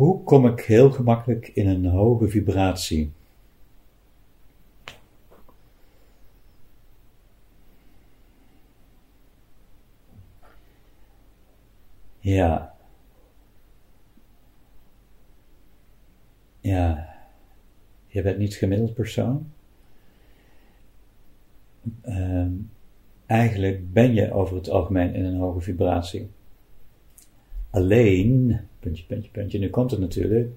Hoe kom ik heel gemakkelijk in een hoge vibratie? Ja. Ja. Je bent niet gemiddeld persoon. Ehm, eigenlijk ben je over het algemeen in een hoge vibratie. Alleen, puntje, puntje, puntje, nu komt het natuurlijk.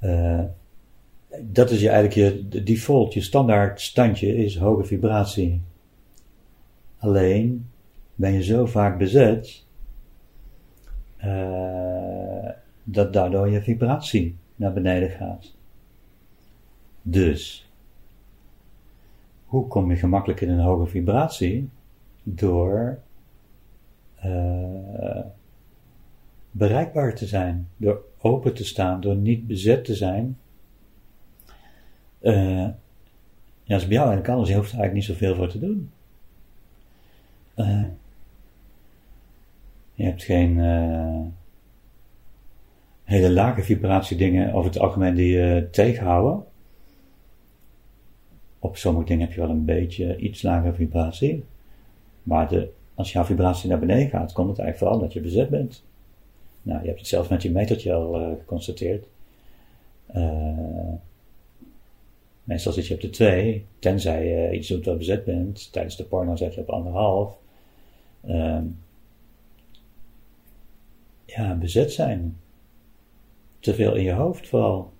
Uh, dat is je eigenlijk je de default, je standaard standje is hoge vibratie. Alleen ben je zo vaak bezet uh, dat daardoor je vibratie naar beneden gaat. Dus, hoe kom je gemakkelijk in een hoge vibratie? Door uh, bereikbaar te zijn, door open te staan, door niet bezet te zijn. Uh, ja, als bij jou eigenlijk alles, je hoeft er eigenlijk niet zoveel voor te doen. Uh, je hebt geen uh, hele lage vibratiedingen over het algemeen die je tegenhouden. Op sommige dingen heb je wel een beetje iets lagere vibratie. Maar de, als jouw vibratie naar beneden gaat, komt het eigenlijk vooral dat je bezet bent. Nou, je hebt het zelf met je metertje al uh, geconstateerd. Uh, meestal zit je op de 2, tenzij je iets doet wat bezet bent. Tijdens de porno zet je op anderhalf. Uh, ja, bezet zijn. Te veel in je hoofd vooral.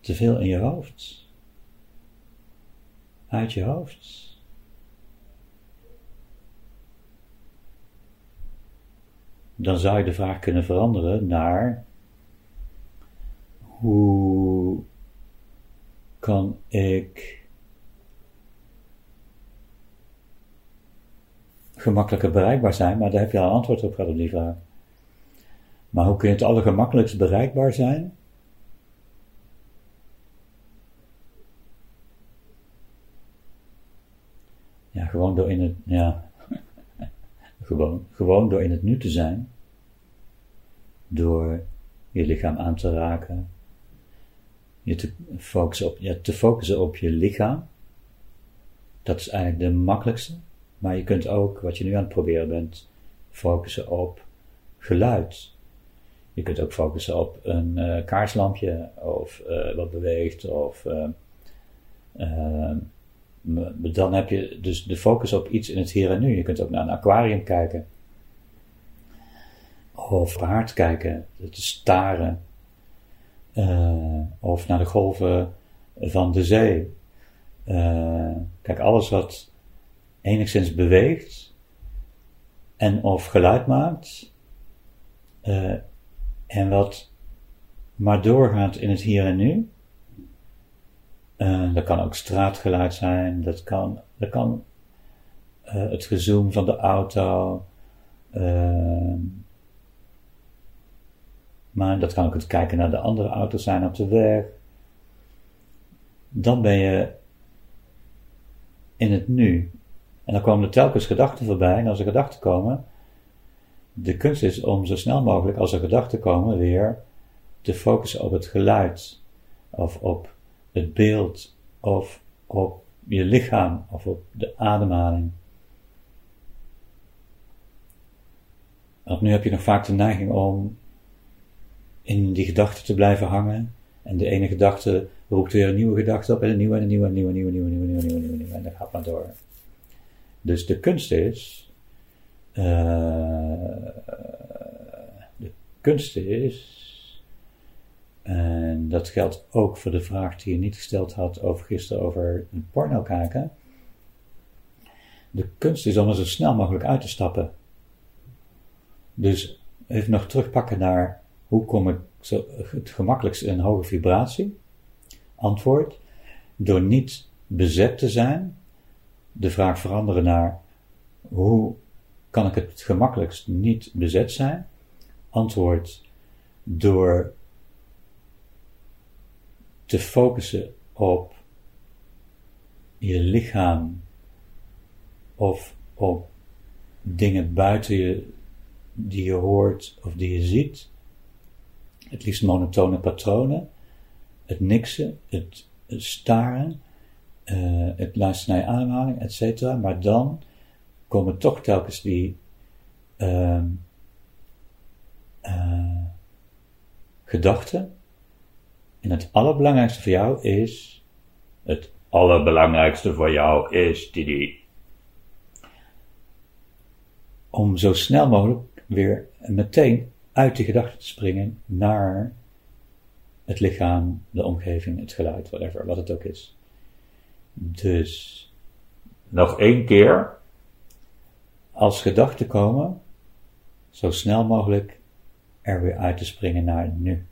Te veel in je hoofd. Uit je hoofd. Dan zou je de vraag kunnen veranderen naar hoe kan ik gemakkelijker bereikbaar zijn, maar daar heb je al een antwoord op gehad op die vraag. Maar hoe kun je het allergemakkelijkst bereikbaar zijn? Ja, gewoon door in het, ja, gewoon, gewoon door in het nu te zijn, door je lichaam aan te raken, je te focussen op, je te focussen op je lichaam. Dat is eigenlijk de makkelijkste. Maar je kunt ook, wat je nu aan het proberen bent, focussen op geluid. Je kunt ook focussen op een uh, kaarslampje, of uh, wat beweegt, of uh, dan heb je dus de focus op iets in het hier en nu. Je kunt ook naar een aquarium kijken. Of haard kijken, te staren. Uh, of naar de golven van de zee. Uh, kijk, alles wat enigszins beweegt en of geluid maakt. Uh, en wat maar doorgaat in het hier en nu. Uh, dat kan ook straatgeluid zijn, dat kan, dat kan uh, het gezoom van de auto, uh, maar dat kan ook het kijken naar de andere auto's zijn op de weg. Dan ben je in het nu. En dan komen er telkens gedachten voorbij, en als er gedachten komen, de kunst is om zo snel mogelijk, als er gedachten komen, weer te focussen op het geluid of op het beeld of op je lichaam of op de ademhaling. Want nu heb je nog vaak de neiging om in die gedachte te blijven hangen. En de ene gedachte roept weer een nieuwe gedachte op en een nieuwe en een nieuwe, een nieuwe, nieuwe, nieuwe, nieuwe, nieuwe, nieuwe, nieuwe, nieuwe. En dat gaat maar door. Dus de kunst is, uh, de kunst is en dat geldt ook voor de vraag die je niet gesteld had over gisteren over porno kijken. De kunst is om er zo snel mogelijk uit te stappen. Dus even nog terugpakken naar hoe kom ik zo het gemakkelijkst in een hoge vibratie? Antwoord: door niet bezet te zijn. De vraag veranderen naar hoe kan ik het gemakkelijkst niet bezet zijn? Antwoord: door te focussen op je lichaam of op dingen buiten je die je hoort of die je ziet, het liefst monotone patronen, het niksen, het, staren, uh, het luisteren naar je ademhaling, etc. Maar dan komen toch telkens die uh, uh, gedachten. En het allerbelangrijkste voor jou is, het allerbelangrijkste voor jou is, Didi, om zo snel mogelijk weer meteen uit die gedachte te springen naar het lichaam, de omgeving, het geluid, whatever, wat het ook is. Dus, nog één keer, als gedachten komen, zo snel mogelijk er weer uit te springen naar nu.